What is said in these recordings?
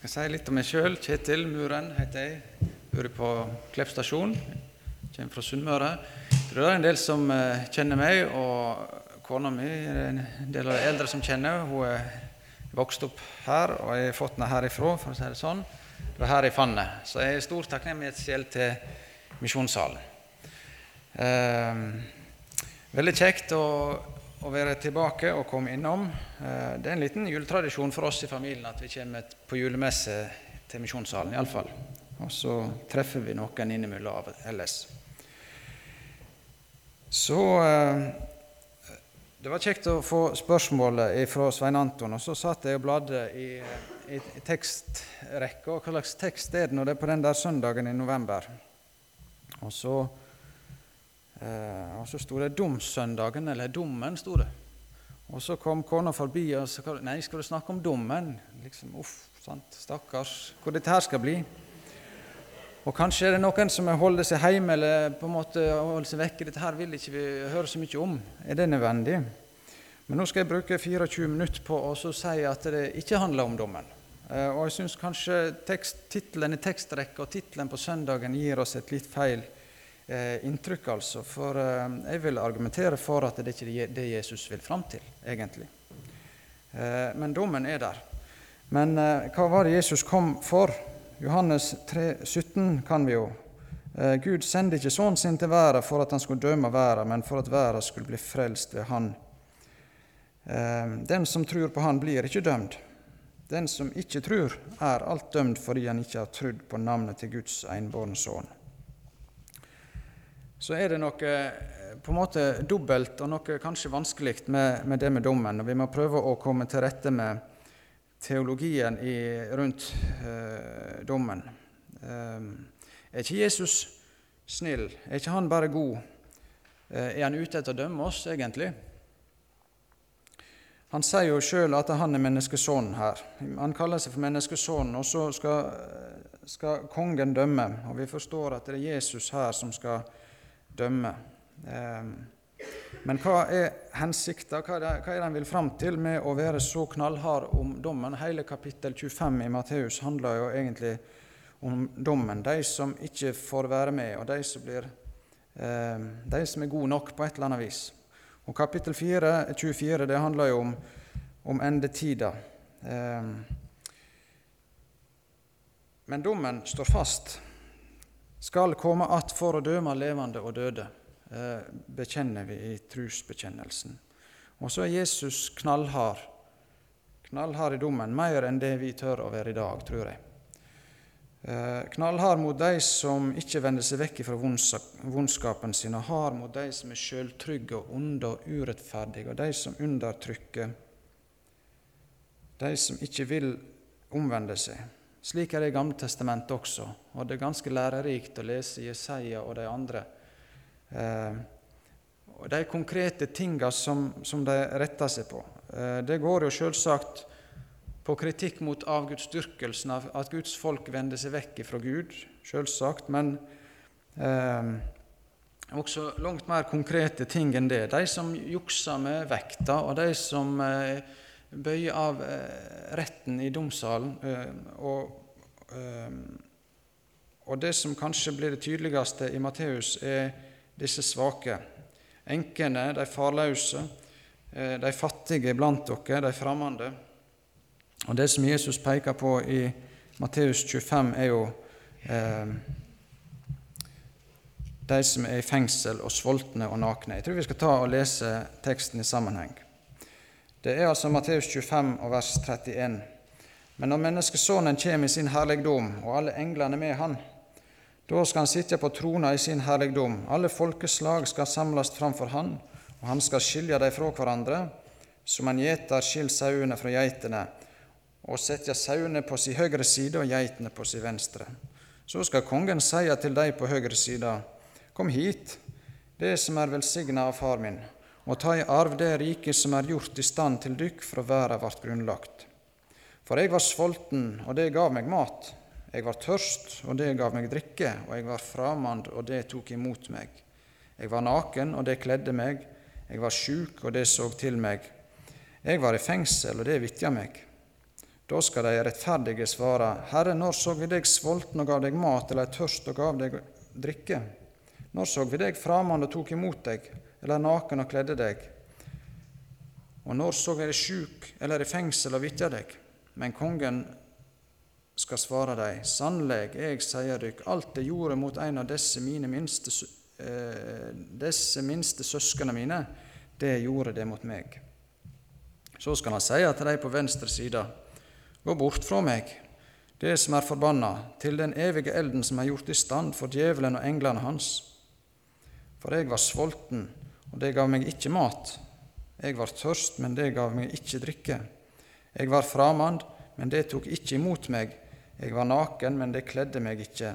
Jeg skal si litt om meg sjøl. Kjetil Muren heter jeg. Bor på Klepp stasjon. Kommer fra Sunnmøre. Det er en del som eh, kjenner meg, og kona mi er en del av de eldre som kjenner. Hun er vokst opp her, og jeg har fått henne herifra, for å si det sånn. Det var her jeg fant henne. Så jeg er stor takknemlighetsgjeld til Misjonssalen. Eh, veldig kjekt å å være tilbake og komme innom. Eh, det er en liten juletradisjon for oss i familien at vi kommer på julemesse til Misjonssalen, iallfall. Og så treffer vi noen innimellom ellers. Så eh, Det var kjekt å få spørsmålet fra Svein Anton, og så satt jeg og bladde i, i, i tekstrekka. Hva slags tekst er det når det er på den der søndagen i november? Og så og så sto det 'Domssøndagen', eller 'Dommen', sto det. Og så kom kona forbi og sa 'Nei, skal du snakke om dommen?' Liksom, uff, sant, stakkars, hvor dette her skal bli. Og kanskje er det noen som holder seg hjemme eller på en måte holder seg vekke. Dette her vil ikke vi høre så mye om. Er det nødvendig? Men nå skal jeg bruke 24 minutter på å si at det ikke handler om dommen. Eh, og jeg syns kanskje tittelen i tekstrekka og tittelen på søndagen gir oss et litt feil eh, inntrykk, altså. For eh, jeg vil argumentere for at det ikke er det Jesus vil fram til, egentlig. Eh, men dommen er der. Men eh, hva var det Jesus kom for? Johannes 3, 17 kan vi jo. Eh, Gud sendte ikke sønnen sin til verden for at han skulle dømme verden, men for at verden skulle bli frelst ved han. Eh, den som tror på han, blir ikke dømt. Den som ikke tror, er alt dømt fordi han ikke har trodd på navnet til Guds enbårne sønn så er det noe eh, på en måte dobbelt og noe kanskje vanskelig med, med, det med dommen. og Vi må prøve å komme til rette med teologien i, rundt eh, dommen. Eh, er ikke Jesus snill? Er ikke han bare god? Eh, er han ute etter å dømme oss, egentlig? Han sier jo sjøl at han er menneskesønnen her. Han kaller seg for menneskesønnen, og så skal, skal kongen dømme. Og vi forstår at det er Jesus her som skal dømme dømme. Ehm, men hva er hensikta, hva, er det han vil fram til med å være så knallhard om dommen? Hele kapittel 25 i Matteus handler jo egentlig om dommen. De som ikke får være med, og de som, blir, ehm, de som er gode nok på et eller annet vis. Og Kapittel 4, 24 det handler jo om, om endetida. Ehm, men dommen står fast skal komme att for å dømme levende og døde, eh, bekjenner vi i trusbekjennelsen. Og så er Jesus knallhard, knallhard i dommen, mer enn det vi tør å være i dag, tror jeg. Eh, knallhard mot de som ikke vender seg vekk fra vondskapen sin, og hard mot de som er sjøltrygge og onde og urettferdige, og de som undertrykker, de som ikke vil omvende seg. Slik er det i Gamle testamentet også, og det er ganske lærerikt å lese Jesaja og de andre. Eh, og De konkrete tinga som, som, de retter seg på. Eh, det går jo selvsagt på kritikk mot avgudsdyrkelsen, av at Guds folk vender seg vekk fra Gud, selvsagt, men eh, også langt mer konkrete ting enn det. De som jukser med vekta, og de som eh, bøye av eh, retten i domssalen. Eh, og, eh, og, det som kanskje blir det tydeligste i Matteus, er disse svake. Enkene, de farløse, de fattige blant dere, de fremmede. Og det som Jesus peker på i Matteus 25, er jo eh, de som er i fengsel og sultne og nakne. Jeg tror vi skal ta og lese teksten i sammenheng. Det er altså Matteus 25 og vers 31. Men når menneskesonen kommer i sin herligdom, og alle englene med han, da skal han sitte på trona i sin herligdom. Alle folkeslag skal samles framfor han, og han skal skilje dem fra hverandre, som en gjeter skiller sauene fra geitene, og setter sauene på sin høyre side og geitene på sin venstre. Så skal kongen si til dem på høyre side, Kom hit, det som er velsigna av far min og ta i arv det riket som er gjort i stand til dykk fra verda vart grunnlagt. For jeg var sulten, og det gav meg mat. Jeg var tørst, og det gav meg drikke. Og jeg var framand, og det tok imot meg. Jeg var naken, og det kledde meg. Jeg var sjuk, og det så til meg. Jeg var i fengsel, og det vitja meg. Da skal de rettferdige svare, Herre, når så vi deg sulten og gav deg mat, eller tørst og gav deg drikke? Når så vi deg framand og tok imot deg, eller naken og kledde deg? Og når så er deg sjuk eller i fengsel og vitja deg? Men kongen skal svare deg, sannelig, jeg sier dykk, alt det gjorde mot en av disse mine minste, eh, disse minste søskene mine, det gjorde det mot meg. Så skal han si til de på venstre side, gå bort fra meg, det som er forbanna, til den evige elden som er gjort i stand for djevelen og englene hans. For jeg var sulten, og det gav meg ikke mat. Jeg var tørst, men det gav meg ikke drikke. Jeg var framand, men det tok ikke imot meg. Jeg var naken, men det kledde meg ikke.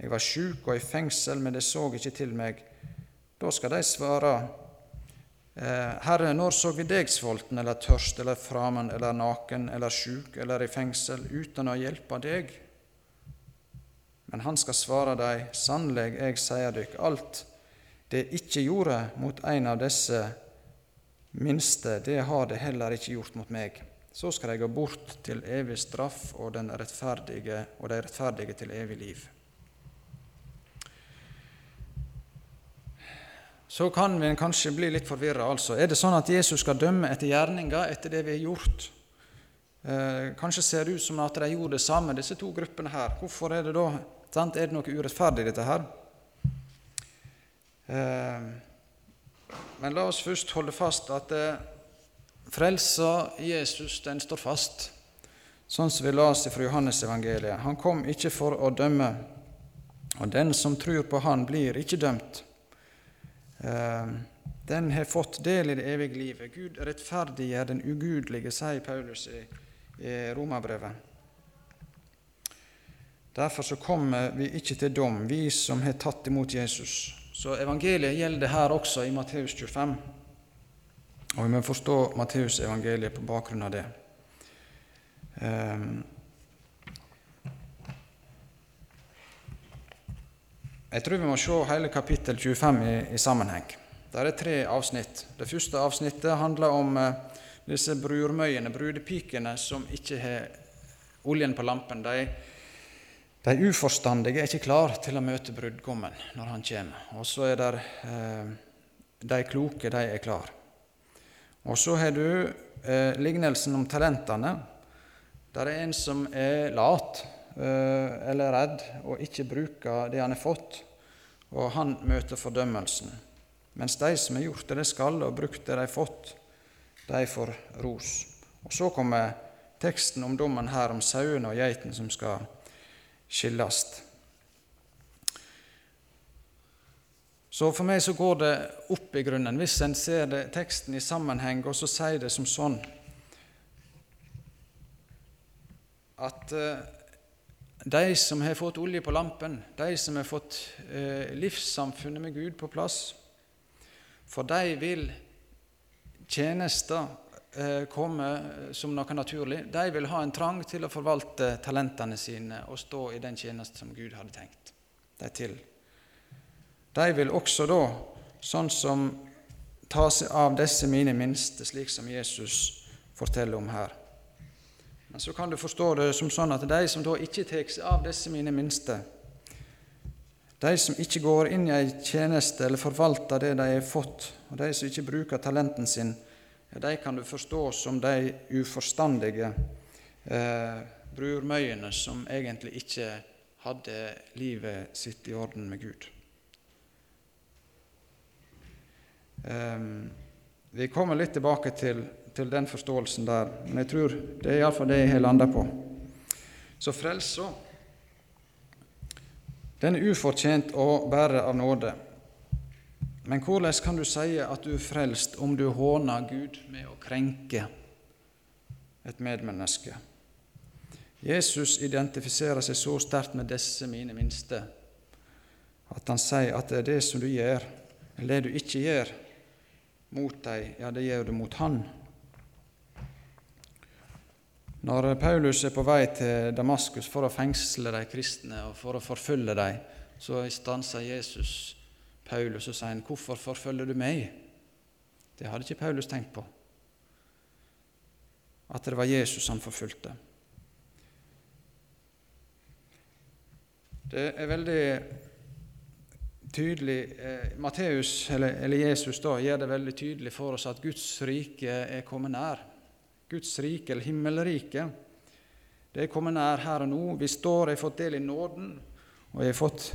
Jeg var sjuk og i fengsel, men det så ikke til meg. Da skal de svare, eh, Herre, når så vi deg sulten eller tørst eller framand eller naken eller sjuk eller i fengsel, uten å hjelpe deg? Men han skal svare dem, sannelig, jeg sier dykk, alt det ikke gjorde mot en av disse minste, det har det heller ikke gjort mot meg. Så skal de gå bort til evig straff og, den rettferdige, rettferdige til evig liv. Så kan vi kanskje bli litt forvirra. Altså. Er det sånn at Jesus skal dømme etter gjerninga, etter det vi har gjort? Eh, kanskje ser det ut som at de gjorde det samme, disse to gruppene her. Hvorfor er det da sant? Er det noe urettferdig, dette her? Eh, men la oss først holde fast at eh, frelsa Jesus, den står fast, sånn som vi leser fra Johannesevangeliet. Han kom ikke for å dømme, og den som tror på Han, blir ikke dømt. Eh, den har fått del i det evige livet. Gud rettferdiggjør den ugudelige, sier Paulus i, i Romerbrevet. Derfor så kommer vi ikke til dom, vi som har tatt imot Jesus. Så evangeliet gjelder her også i Matteus 25. Og vi må forstå Matteus evangeliet på bakgrunn av det. Um, Jeg tror vi må se hele kapittel 25 i, i sammenheng. Det er tre avsnitt. Det første avsnittet handler om eh, disse brurmøyene, brudepikene, som ikke har oljen på lampen. De, de uforstandige er ikke klar til å møte brudgommen når han kommer. Og så er det eh, de kloke, de er klar. Og så har du eh, lignelsen om talentene. Der er en som er lat Eh, eller redd og ikke bruker det han har fått, og han møter fordømmelsen. Mens de som har gjort det de skal og brukt det de har fått, de får ros. Og Så kommer teksten om dommen her om sauene og geitene som skal skilles. Så for meg så går det opp i grunnen hvis en ser det, teksten i sammenheng, og så sier det som sånn at eh, de som har fått olje på lampen, de som har fått eh, livssamfunnet med Gud på plass, for de vil tjenester komme som noe naturlig. De vil ha en trang til å forvalte talentene sine og stå i den tjeneste som Gud hadde tenkt dem til. De vil også da, sånn som ta seg av disse mine minste, slik som Jesus forteller om her. Men så kan du forstå det som sånn at de som da ikke tar seg av disse mine minste, de som ikke går inn i ei tjeneste eller forvalter det de har fått, og de som ikke bruker talenten sin, de kan du forstå som de uforstandige eh, brurmøyene som egentlig ikke hadde livet sitt i orden med Gud. Eh, vi kommer litt tilbake til til den forståelsen der. Men jeg tror det er iallfall det jeg har landa på. Så frelsa, den er ufortjent og bare av nåde. Men hvordan kan du si at du er frelst om du håner Gud med å krenke et medmenneske? Jesus identifiserer seg så sterkt med disse mine minste at han sier at det er det som du gjør, eller det du ikke gjør mot dem, ja, det gjør du mot Han. Når Paulus er på vei til Damaskus for å fengsle de kristne og for å forfølge dem, så stanser Jesus Paulus og sier han, 'Hvorfor forfølger du meg?' Det hadde ikke Paulus tenkt på. At det var Jesus han forfulgte. Det er veldig tydelig eh, Matteus, eller, eller, Jesus, da, gjør det veldig tydelig for oss at Guds rike er kommet nær. Guds rike, eller himmelriket, det er kommet nær her og nå. Vi står, har fått del i nåden, og jeg har fått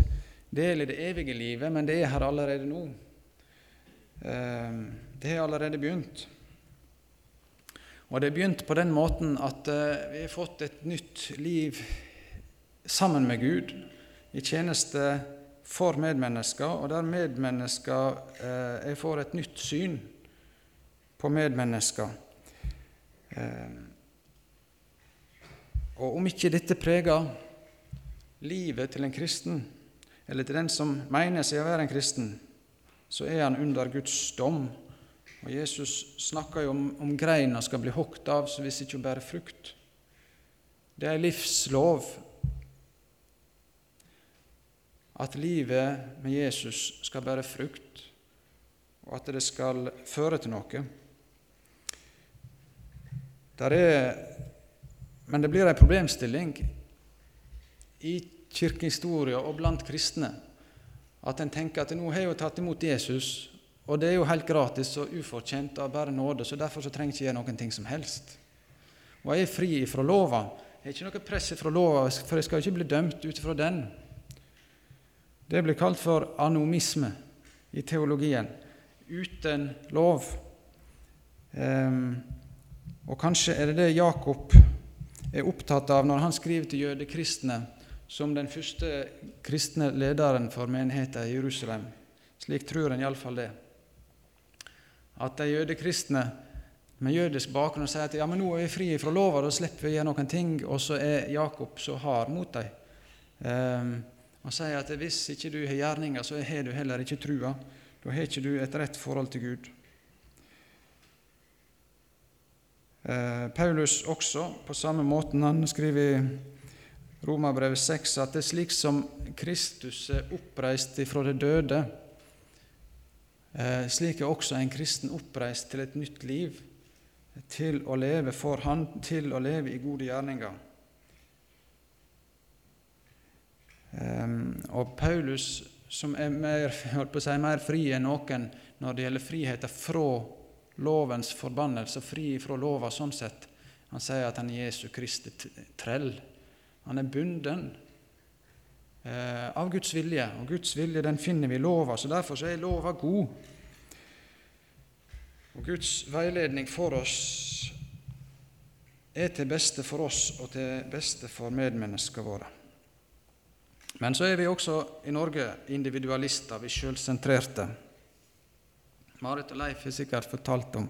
del i det evige livet, men det er her allerede nå. Eh, det har allerede begynt. Og det har begynt på den måten at eh, vi har fått et nytt liv sammen med Gud i tjeneste for medmennesker, og der medmennesker eh, får et nytt syn på medmennesker. Eh, og om ikke dette preger livet til en kristen, eller til den som mener seg å være en kristen, så er han under Guds dom. Og Jesus snakker jo om, om greina skal bli hogd av så hvis ikke hun bærer frukt. Det er ei livslov at livet med Jesus skal bære frukt, og at det skal føre til noe. Der er, men det blir en problemstilling i kirkehistoria og blant kristne at en tenker at nå har jeg jo tatt imot Jesus, og det er jo helt gratis og ufortjent av bare nåde, så derfor så trenger jeg ikke gjøre noen ting som helst. Og jeg er fri fra lova. Jeg har ikke noe press fra lova, for jeg skal ikke bli dømt ut ifra den. Det blir kalt for anomisme i teologien. Uten lov. Um, og kanskje er det det Jakob er opptatt av når han skriver til jødekristne som den første kristne lederen for menigheten i Jerusalem. Slik tror en iallfall det. At de jødekristne med jødisk bakgrunn sier at ja, men nå er vi fri fra lova, da slipper vi å gjøre noen ting, og så er Jakob så hard mot dem. Um, han sier at hvis ikke du har gjerninger, så har du heller ikke trua. Da har ikke du et rett forhold til Gud. Uh, Paulus også, på samme måten, han skriver Romerbrevet 6 at det er slik som Kristus er oppreist fra det døde, eh, slik er også en kristen oppreist til et nytt liv, til å leve for Han, til å leve i gode gjerninger. Um, og Paulus, som er mer, si, mer fri enn noen når det gjelder friheten fra lovens forbannelse, fri fra lova sånn sett, han sier at han er Jesu Kristi trell. Han er bunden eh, av Guds vilje, og Guds vilje den finner vi i lova, så derfor så er lova god. Og Guds veiledning for oss er til beste for oss og til beste for medmenneskene våre. Men så er vi også i Norge individualister, vi sjølsentrerte. Marit og Leif har sikkert fortalt om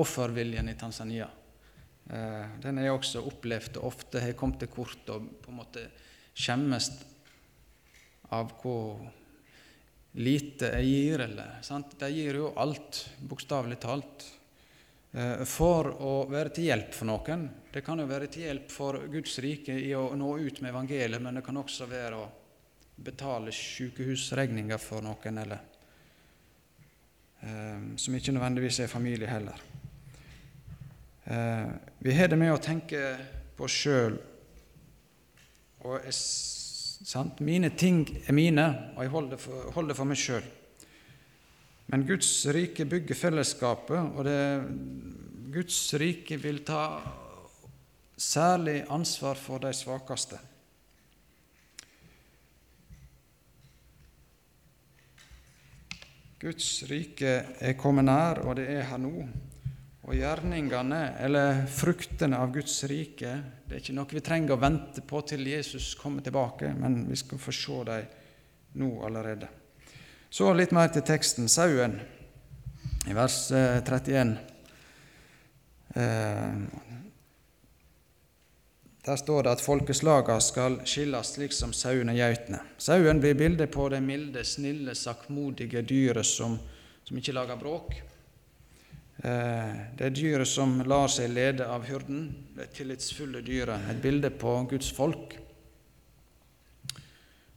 offerviljen i Tanzania. Eh, den har jeg også opplevd og ofte har kommet til kort og på en måte skjemmes av hvor lite jeg gir. Eller, sant? De gir jo alt, bokstavelig talt, eh, for å være til hjelp for noen. Det kan jo være til hjelp for Guds rike i å nå ut med evangeliet, men det kan også være å betale sykehusregninger for noen, eller eh, som ikke nødvendigvis er familie heller. Eh, vi har det med å tenke på oss sjøl. Mine ting er mine, og jeg holder for, holder for meg sjøl. Men Guds rike bygger fellesskapet, og det, Guds rike vil ta særlig ansvar for de svakeste. Guds rike er kommet nær, og det er her nå. Og gjerningene, eller fruktene av Guds rike, det er ikke noe vi trenger å vente på til Jesus kommer tilbake, men vi skal få se dem nå allerede. Så litt mer til teksten. Sauen, i vers 31. Eh, eh der står det at folkeslagene skal skilles slik som sauene og geitene. Sauen blir bildet på det milde, snille, sakkmodige dyret som, som ikke lager bråk. Eh, det er dyret som lar seg lede av hyrden, det tillitsfulle dyret, et bilde på Guds folk.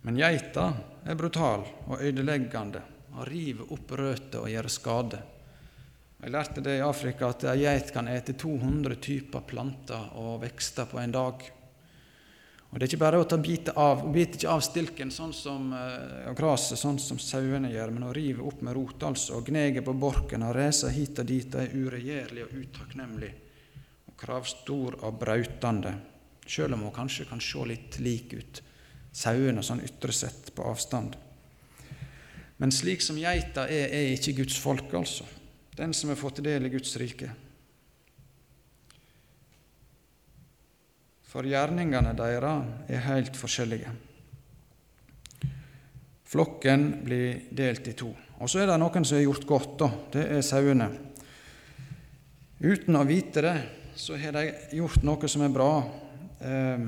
Men geita er brutal og ødeleggende og river opp røtter og gjør skade. Jeg lærte det i Afrika at ei geit kan ete 200 typer planter og vekster på en dag. Og Det er ikke bare å ta bite av, Hun biter ikke av stilken sånn som, og gresset sånn som sauene gjør, men å rive opp med rot, altså, og gnege på borken og reise hit og dit, det er uregjerlig og utakknemlig og kravstor og brautende, sjøl om hun kanskje kan se litt lik ut, sauene sånn ytre sett på avstand. Men slik som geita er, er ikke Guds folk, altså, den som har fått del i Guds rike. For gjerningene deres er helt forskjellige. Flokken blir delt i to. Og så er det noen som har gjort godt, da. Det er sauene. Uten å vite det, så har de gjort noe som er bra eh,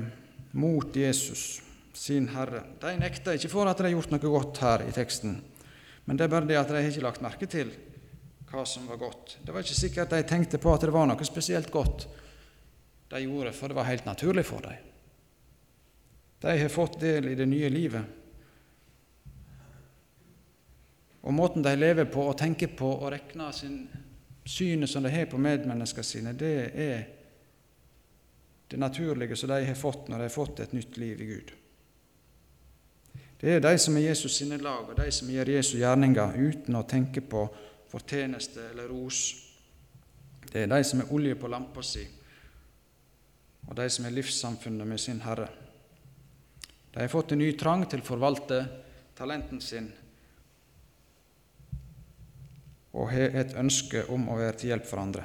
mot Jesus, sin Herre. De nekter ikke for at de har gjort noe godt her i teksten, men det er bare det at de har ikke lagt merke til hva som var godt. Det var ikke sikkert de tenkte på at det var noe spesielt godt de gjorde, for det var helt naturlig for dem. De har fått del i det nye livet. Og måten de lever på og tenker på og regner sin synet som de har på medmenneskene sine, det er det naturlige som de har fått når de har fått et nytt liv i Gud. Det er de som er Jesus sine lag, og de som gjør Jesu gjerninger uten å tenke på fortjeneste eller ros. Det er de som er olje på lampa si, og de som er livssamfunnet med sin Herre. De har fått en ny trang til å forvalte talenten sin og har et ønske om å være til hjelp for andre.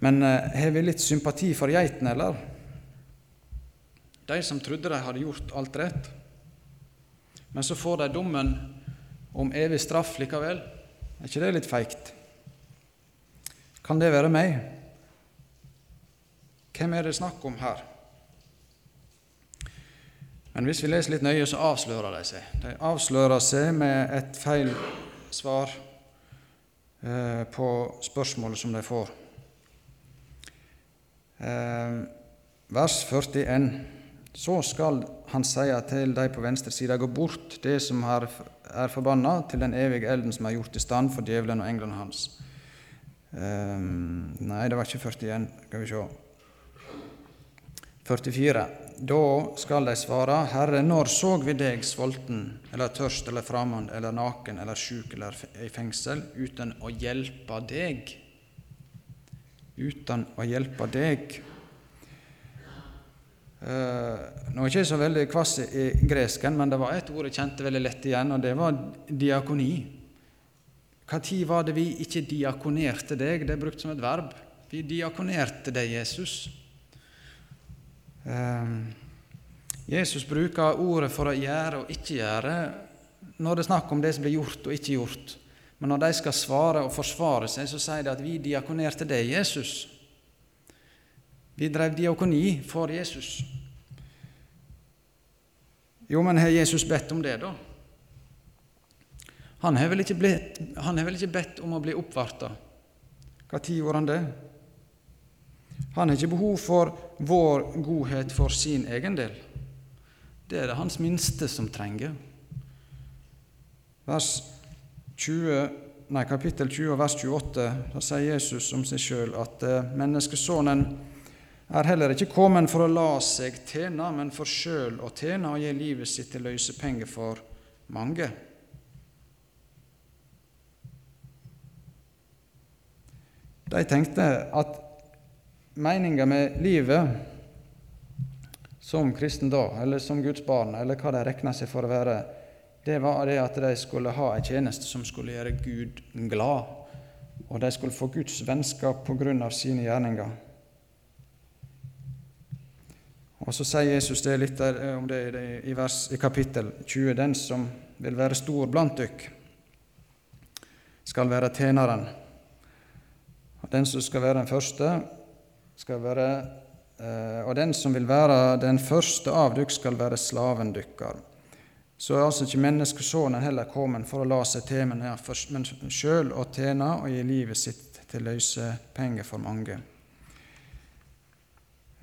Men eh, har vi litt sympati for geitene, eller? De som trodde de hadde gjort alt rett. Men så får de dommen om evig straff likevel. Er ikke det litt feigt? Kan det være meg? Hvem er det snakk om her? Men hvis vi leser litt nøye, så avslører de seg. De avslører seg med et feil svar eh, på spørsmålet som de får. Eh, vers 41. Så skal han seie til de på venstre side, gå bort det som er, forbanna, til den evige elden som er gjort i stand for djevelen og englene hans. Eh, nei, det var ikke 41. Skal vi se. 44. Da skal de svare, Herre, når så vi deg sulten eller tørst eller fremmed eller naken eller sjuk eller i fengsel, uten å hjelpe deg? Uten å hjelpe deg. Uh, nå er jeg ikke så veldig kvass i gresken, men det var et ord jeg kjente veldig lett igjen, og det var diakoni. Når var det vi ikke diakonerte deg? Det er brukt som et verb. Vi diakonerte deg, Jesus. Ehm, Jesus bruker ordet for å gjøre og ikke gjøre når det er snakk om det som blir gjort og ikke gjort. Men når de skal svare og forsvare seg, så sier de at vi diakonerte deg, Jesus. Vi drev diakoni for Jesus. Jo, men har Jesus bedt om det, da? Han har vel ikke, har vel ikke bedt om å bli oppvarta? Når gjorde han det? Han har ikke behov for vår godhet for sin egen del. Det er det hans minste som trenger. Vers 20, nei, kapittel 20, vers 28, da sier Jesus om seg sjøl at menneskesønnen er heller ikke kommet for å la seg tjene, men for sjøl å tjene og gi livet sitt til løsepenger for mange. De tenkte at meninga med livet som kristen da, eller som Guds barn, eller hva de rekna seg for å være, det var det at de skulle ha en tjeneste som skulle gjøre Gud glad, og de skulle få Guds vennskap av sine gjerninger. Og Så sier Jesus det litt om det i, vers, i kapittel 20. Den som vil være stor blant dykk, skal være tjeneren. Og den som skal være den første, skal være eh, Og den som vil være den første av dykk, skal være slaven dykkar. Så er altså ikke menneskesonen heller kommet for å la seg til, men, sjøl å tjene og gi livet sitt til løsepenger for mange.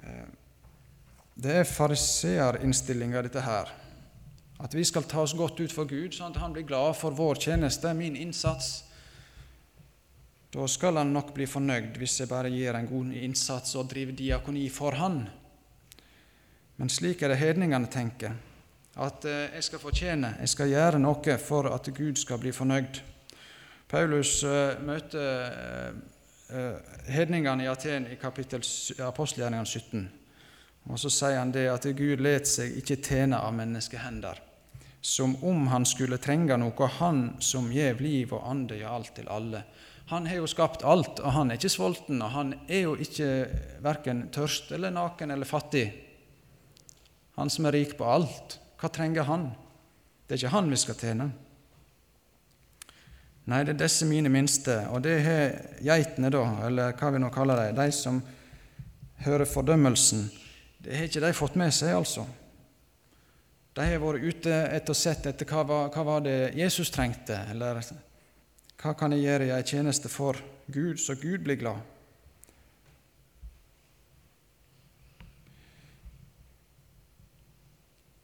Eh, det er fariseerinnstillinga, dette her. At vi skal ta oss godt ut for Gud, sånn at Han blir glad for vår tjeneste, min innsats. Da skal han nok bli fornøyd hvis jeg bare gir en god innsats og driver diakoni for han. Men slik er det hedningene tenker. At eh, jeg skal fortjene, jeg skal gjøre noe for at Gud skal bli fornøyd. Paulus eh, møter eh, hedningene i Aten i kapittel apostelgjerningene 17. Og Så sier han det at Gud let seg ikke tjene av menneskehender, som om han skulle trenge noe, han som gjev liv og ande i alt til alle. Han har jo skapt alt, og han er ikke sulten, og han er jo ikke verken tørst eller naken eller fattig. Han som er rik på alt, hva trenger han? Det er ikke han vi skal tjene. Nei, det er disse mine minste, og det har geitene, da, eller hva vi nå kaller dem, de som hører fordømmelsen. Det har ikke de fått med seg, altså. De har vært ute etter å sett etter hva hva var det Jesus trengte, eller hva kan jeg gjøre i ei tjeneste for Gud, så Gud blir glad?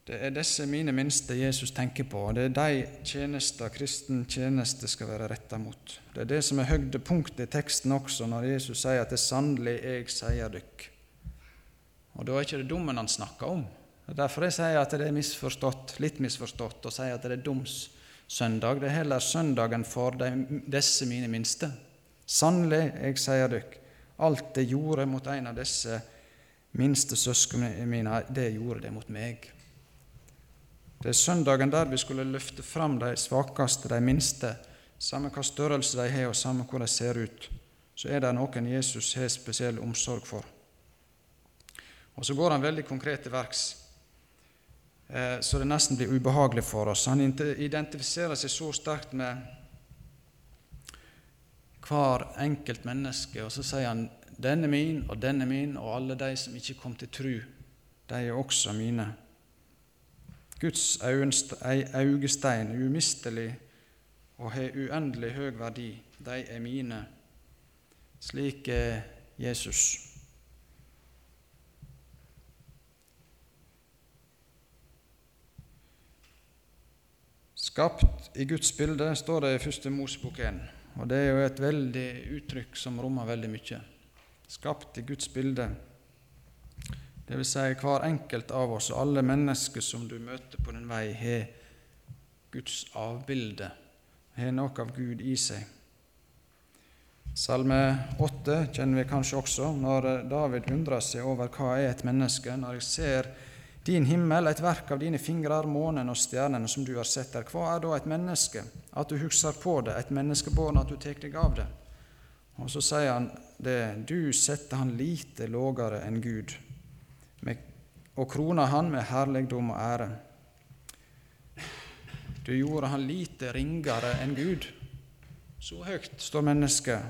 Det er disse mine minste Jesus tenker på, og det er de tjenester kristen tjeneste skal være retta mot. Det er det som er høydepunktet i teksten også, når Jesus sier at det er sannelig jeg sier dykk. Og da er ikke det dommen han snakker om. Det er derfor jeg sier at det er misforstått, litt misforstått, og sier at det er doms søndag. Det er heller søndagen for de, disse mine minste. Sannelig, jeg sier dykk, alt det gjorde mot en av disse minste søsknene mine, det gjorde det mot meg. Det er søndagen der vi skulle løfte fram de svakeste, de minste, samme hva størrelse de har, og samme hvor de ser ut. Så er det noen Jesus har spesiell omsorg for. Og så går han veldig konkret til verks. Eh, så det nesten blir ubehagelig for oss. Han identifiserer seg så sterkt med hver enkelt menneske, og så sier han 'denne min og denne min', og alle de som ikke kom til tru, de er også mine. Guds augestein, er umistelig og har uendelig høg verdi, de er mine. Slik er Jesus. Skapt i Guds bilde, står det i første Mosebok 1. Og det er jo et veldig uttrykk som rommer veldig mye. Skapt i Guds bilde. Det vil si hver enkelt av oss og alle mennesker som du møter på din vei, har Guds avbilde, har noe av Gud i seg. Salme 8 kjenner vi kanskje også, når David undrer seg over hva er et menneske. Når jeg ser din himmel, et verk av dine fingrer, månen og stjernene som du har sett der. Hva er da et menneske? At du husker på det, et menneskebarn, at du tar deg av det. Og så sier han det, du setter han lite lågere enn Gud, og kroner han med herligdom og ære. Du gjorde han lite ringere enn Gud. Så høyt står mennesket,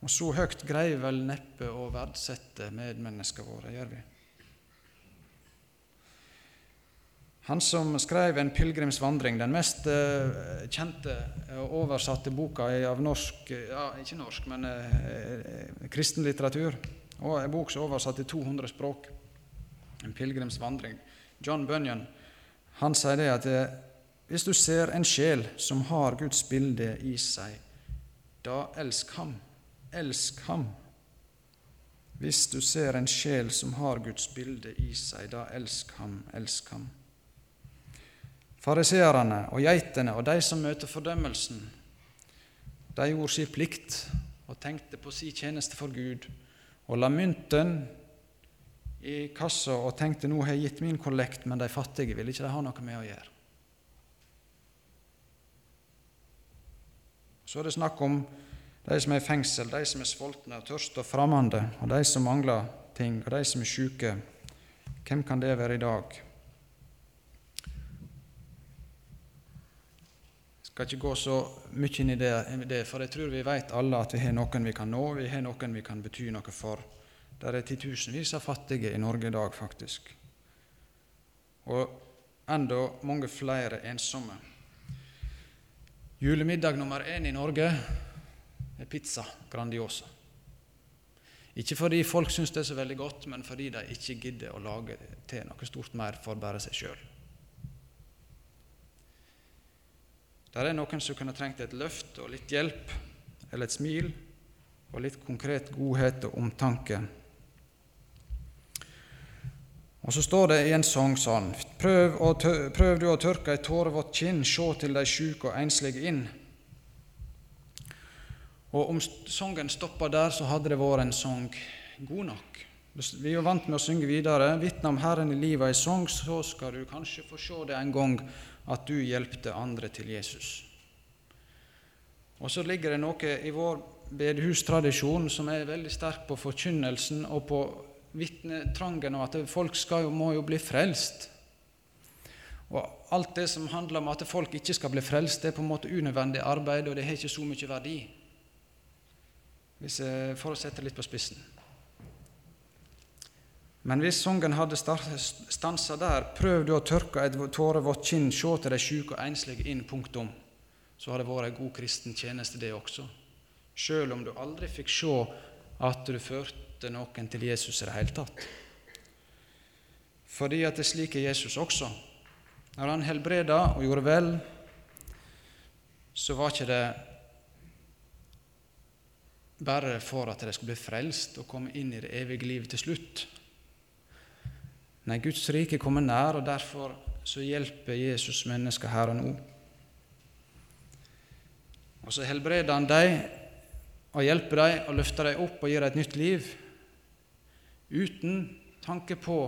og så høyt greier vel neppe å verdsette medmenneskene våre, gjør vi. Han som skrev 'En pilegrimsvandring', den mest uh, kjente og oversatte boka av norsk ja, Ikke norsk, men uh, kristen litteratur. Og En bok som er oversatt til 200 språk. 'En pilegrimsvandring'. John Bunyan han sier det at hvis du ser en sjel som har Guds bilde i seg, da elsk ham. Elsk ham. Hvis du ser en sjel som har Guds bilde i seg, da elsk ham, elsk ham. Fariseerne og geitene og de som møter fordømmelsen, de gjorde sin plikt og tenkte på sin tjeneste for Gud og la mynten i kassa og tenkte nå har jeg gitt min kollekt, men de fattige vil ikke de ha noe med å gjøre. Så er det snakk om de som er i fengsel, de som er sultne og tørste og fremmede, og de som mangler ting, og de som er syke. Hvem kan det være i dag? Skal ikke gå så mye inn i det, for jeg tror vi vet alle at vi har noen vi kan nå, vi har noen vi kan bety noe for. Det er titusenvis av fattige i Norge i dag, faktisk. Og enda mange flere ensomme. Julemiddag nummer én i Norge er pizza Grandiosa. Ikke fordi folk syns det er så veldig godt, men fordi de ikke gidder å lage til noe stort mer for bare seg sjøl. Der er noen som kunne trengt et løft og litt hjelp, eller et smil og litt konkret godhet og omtanke. Og så står det i en sang sånn Prøv, prøv du å tørke ei tårevått kinn, sjå til dei sjuke og einslige inn. Og om sangen stoppa der, så hadde det vært en sang god nok. Vi er jo vant med å synge videre. Vitne om Herren i livet i sang, så skal du kanskje få se det en gang at du hjelpte andre til Jesus. Og så ligger det noe i vår bedehustradisjon som er veldig sterk på forkynnelsen og på vitnetrangen, og at folk skal, må jo bli frelst. Og Alt det som handler om at folk ikke skal bli frelst, det er på en måte unødvendig arbeid, og det har ikke så mye verdi hvis jeg, for å sette litt på spissen. Men hvis sangen hadde stansa der, prøv du å tørke et tårevått kinn, se til de sjuke og enslige inn, punktum, så hadde det vært ei god kristen tjeneste, det også. Sjøl om du aldri fikk se at du førte noen til Jesus i det hele tatt. Fordi at det slik er Jesus også. Når han helbreda og gjorde vel, så var ikke det bare for at de skulle bli frelst og komme inn i det evige livet til slutt. Nei, Guds rike kommer nær, og derfor så hjelper Jesus mennesker her og nå. Og så helbreder han dem og hjelper dem og løfter dem opp og gir dem et nytt liv, uten tanke på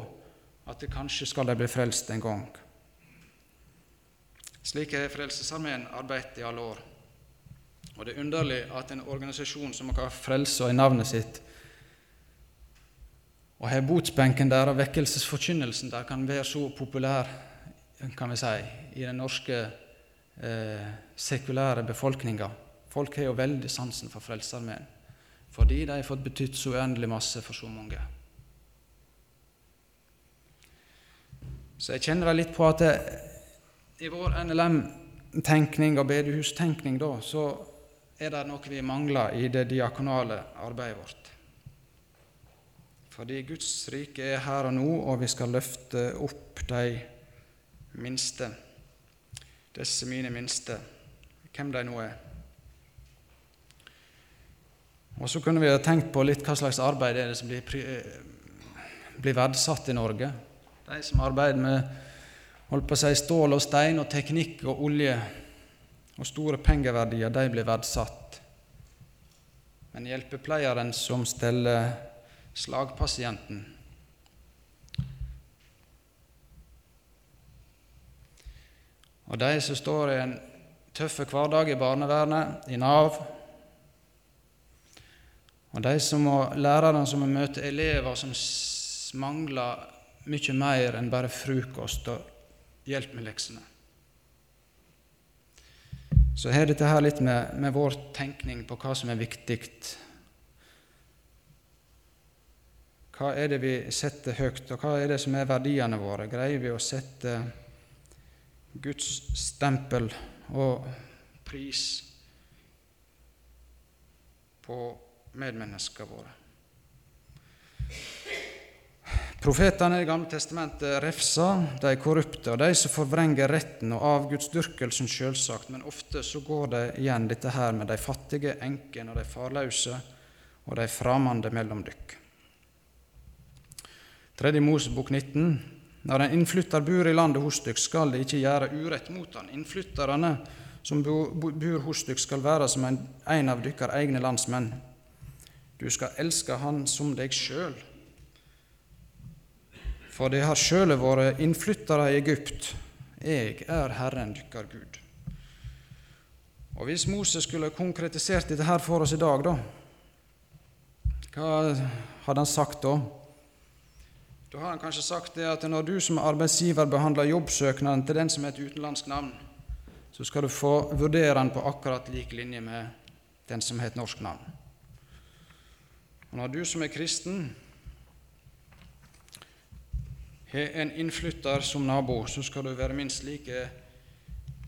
at det kanskje skal de bli frelst en gang. Slik har Frelsesarmeen arbeidet i alle år. Og det er underlig at en organisasjon som har frelse i navnet sitt, og har botsbenken der og vekkelsesforkynnelsen der kan være så populær kan vi si, i den norske eh, sekulære befolkninga. Folk har jo veldig sansen for Frelsesarmeen fordi de har fått betydd så uendelig masse for så mange. Så jeg kjenner litt på at det, i vår NLM-tenkning og bedehustenkning da, så er det noe vi mangler i det diakonale arbeidet vårt. Fordi Guds rike er her og nå, og vi skal løfte opp de minste, disse mine minste, hvem de nå er. Og så kunne vi ha tenkt på litt hva slags arbeid er det som blir, eh, blir verdsatt i Norge. De som arbeider med holdt på å si, stål og stein og teknikk og olje og store pengeverdier, de blir verdsatt. Men hjelpepleieren som steller slagpasienten Og de som står i en tøff hverdag i barnevernet, i Nav, og de som må, lærerne som må møte elever som mangler mye mer enn bare frokost og hjelp med leksene. Så har dette her litt med, med vår tenkning på hva som er viktig. Hva er det vi setter høyt, og hva er det som er verdiene våre? Greier vi å sette Guds stempel og pris på medmenneskene våre? Profetene i gamle testamentet refser de korrupte og de som forvrenger retten og avgudsdyrkelsen, selvsagt, men ofte så går det igjen dette her med de fattige, enkene og de farløse og de framande mellom dykk. Tredje Mosebok 19. Når en innflytter bor i landet hos dykk, skal det ikke gjøre urett mot han. Innflytterne som bor hos dykk, skal være som en, en av dykkar egne landsmenn. Du skal elske han som deg sjøl for de har sjøle vært innflyttere i Egypt. Jeg er Herren dykkar Gud. Og Hvis Moses skulle konkretisert dette her for oss i dag, da, hva hadde han sagt da? Da har han kanskje sagt det at når du som arbeidsgiver behandler jobbsøknaden til den som har et utenlandsk navn, så skal du få vurdere den på akkurat lik linje med den som har et norsk navn. Og når du som er kristen har en innflytter som nabo, så skal du være minst like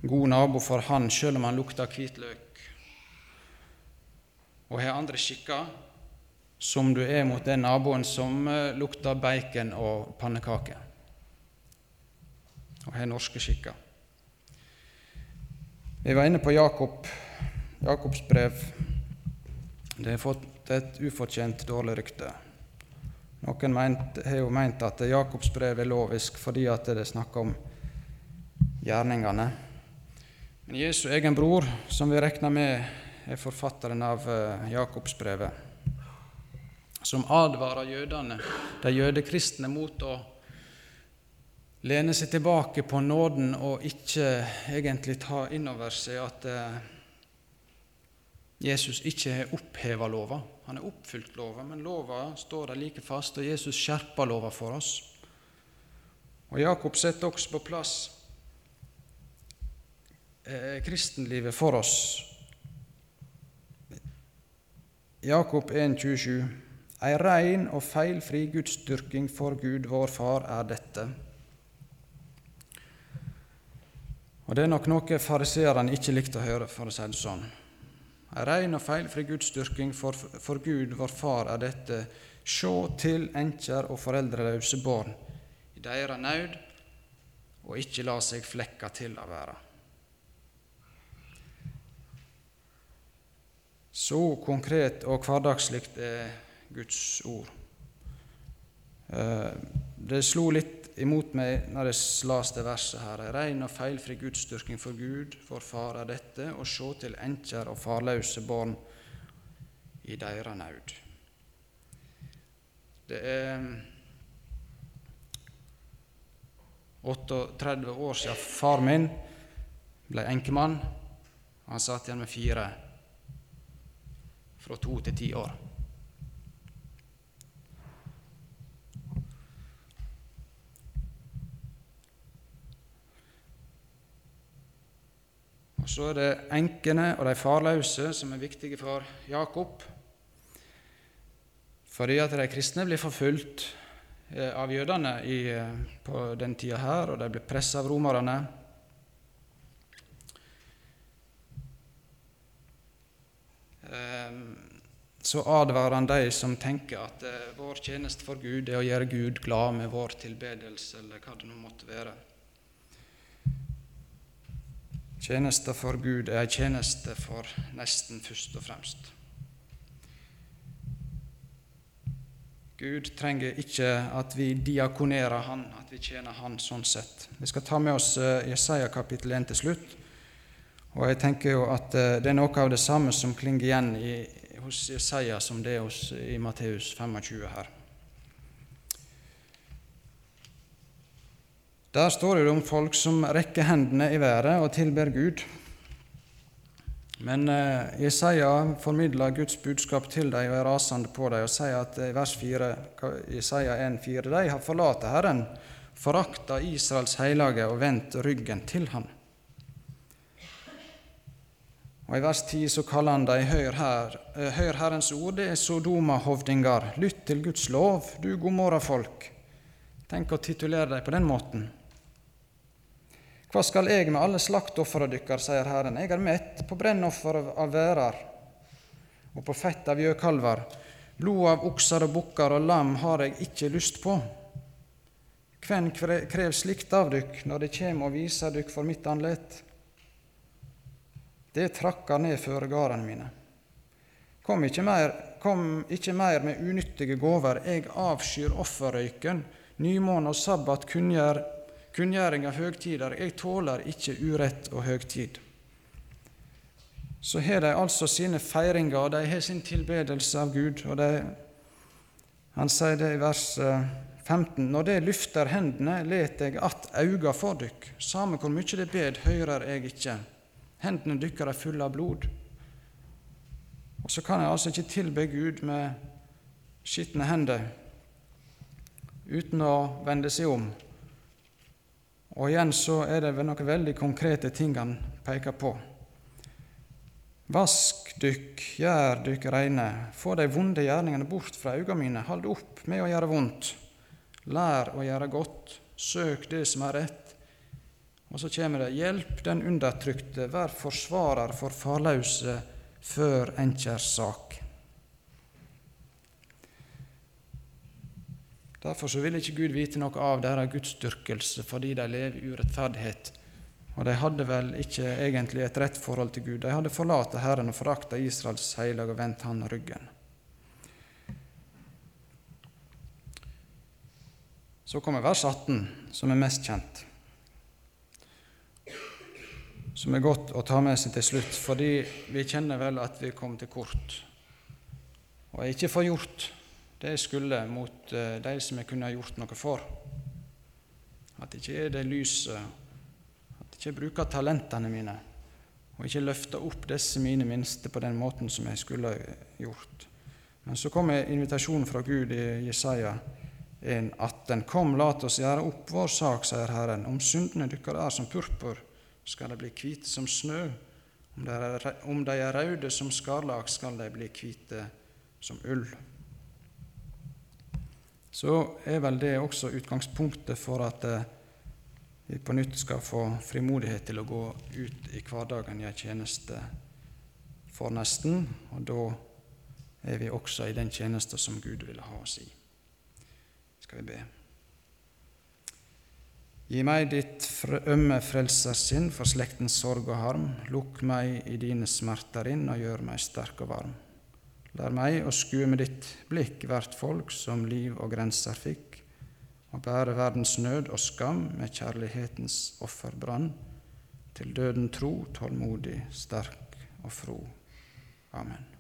god nabo for han, selv om han lukter hvitløk, og har andre skikker som du er mot den naboen som eh, lukter bacon og pannekaker, og har norske skikker. Vi var inne på Jakob, Jakobs brev. Det har fått et ufortjent dårlig rykte. Noen har jo meint at Jakobs brev er lovisk fordi at det snakker om gjerningene. Men Jesu egen bror, som vi regner med er forfatteren av eh, Jakobsbrevet, som advarer jødene, de jødekristne, mot å lene seg tilbake på nåden og ikke egentlig ta inn over seg at eh, Jesus ikke har oppheva lova. Han har oppfylt lova, men lova står der like fast, og Jesus skjerper lova for oss. Og Jakob setter også på plass eh, kristenlivet for oss. Jakob 1,27.: Ei rein og feilfri gudsdyrking for Gud vår Far er dette. Og Det er nok noe fariseerne ikke likte å høre, for å si det sånn. Ei rein og feilfri gudsdyrking for, for Gud vår Far er dette. Sjå til enker og foreldreløse barn i deira nød, og ikke la seg flekka til av verda. Så konkret og hverdagslig er Guds ord. Eh, det slo litt imot meg når jeg las det verset her. Rein og feilfri gudsdyrking for Gud, for Far er dette, å se til enkjer og farløse barn i deira nød. Det er 38 år siden far min ble enkemann. Han satt igjen med fire fra to til ti år. Og Så er det enkene og de farløse som er viktige for Jakob. Fordi at de kristne blir forfulgt eh, av jødene eh, på den tida her, og de blir pressa av romerne. Ehm, så advarer han de som tenker at eh, vår tjeneste for Gud er å gjøre Gud glad med vår tilbedelse, eller hva det nå måtte være. Tjeneste for Gud er ei tjeneste for nesten først og fremst. Gud trenger ikke at vi diakonerer Han, at vi tjener Han sånn sett. Vi skal ta med oss eh, Jesaja kapittel 1 til slutt. Og jeg tenker jo at eh, det er noe av det samme som klinger igjen i, hos Jesaja som det er hos, i Matteus 25 her. Der står det om folk som rekker hendene i været og tilber Gud. Men eh, Jesaja formidler Guds budskap til dem og er rasende på dem og sier at i vers 4, Jesaja 1,4.: De har forlatt Herren, forakta Israels hellige og vendt ryggen til Han. Og I vers 10 så kaller han dem hør, her, eh, hør Herrens ord, det er Sodoma-hovdinger. Lytt til Guds lov, du godmorgenfolk. Tenk å titulere dem på den måten. Hva skal jeg med alle slaktofra dykkar, sier Herren. Jeg er mett på brennoffer av værer og på fett av gjøkalver. Blod av okser og bukker og lam har jeg ikke lyst på. Hvem krev slikt av dykk når det kjem og viser dykk for mitt andlet? det trakkar ned føregardene mine. Kom ikke, mer, kom ikke mer med unyttige gåver, jeg avskyr offerrøyken, nymåne og sabbat, kunngjør, kunngjøring av høgtider, jeg tåler ikke urett og høgtid. Så har de altså sine feiringer, og de har sin tilbedelse av Gud. og de, Han sier det i vers 15.: eh, Når det lyfter hendene, let jeg att auga for dykk. Samme hvor mykje det bed, høyrer jeg ikke. Hendene dykkar er fulle av blod. Og så kan jeg altså ikke tilbe Gud med skitne hender uten å vende seg om. Og igjen så er det noen veldig konkrete ting han peker på. Vask dykk, gjør dykk reine, få de vonde gjerningene bort fra øynene mine, hold opp med å gjøre vondt, lær å gjøre godt, søk det som er rett, og så kommer det 'Hjelp den undertrykte, vær forsvarer for farløse før enkjers sak'. Derfor så vil ikke Gud vite noe av deres gudsdyrkelse fordi de lever i urettferdighet. Og de hadde vel ikke egentlig et rett forhold til Gud. De hadde forlatt Herren og forakta Israels heilag og vendt han ryggen. Så kommer vers 18, som er mest kjent. Som er godt å ta med seg til slutt, fordi vi kjenner vel at vi kom til kort. Og er ikke får det jeg skulle mot eh, de som jeg kunne ha gjort noe for. At ikke er det lyset, at jeg ikke bruker talentene mine, og ikke løfter opp disse mine minste på den måten som jeg skulle gjort. Men så kommer invitasjonen fra Gud i Jesaja 1,18. Kom, lat oss gjøre opp vår sak, sier Herren. Om syndene dykkar er som purpur, skal de bli hvite som snø. Om de er, røde som skarlag, skal de bli hvite som ull. Så er vel det også utgangspunktet for at eh, vi på nytt skal få frimodighet til å gå ut i hverdagen i en tjeneste for nesten, og da er vi også i den tjeneste som Gud vil ha oss i. Skal vi be. Gi meg ditt ømme frelsersinn for slektens sorg og harm. Lukk meg i dine smerter inn og gjør meg sterk og varm. Lær meg å skue med ditt blikk hvert folk som liv og grenser fikk, og bære verdens nød og skam med kjærlighetens offerbrann, til døden tro, tålmodig, sterk og fro. Amen.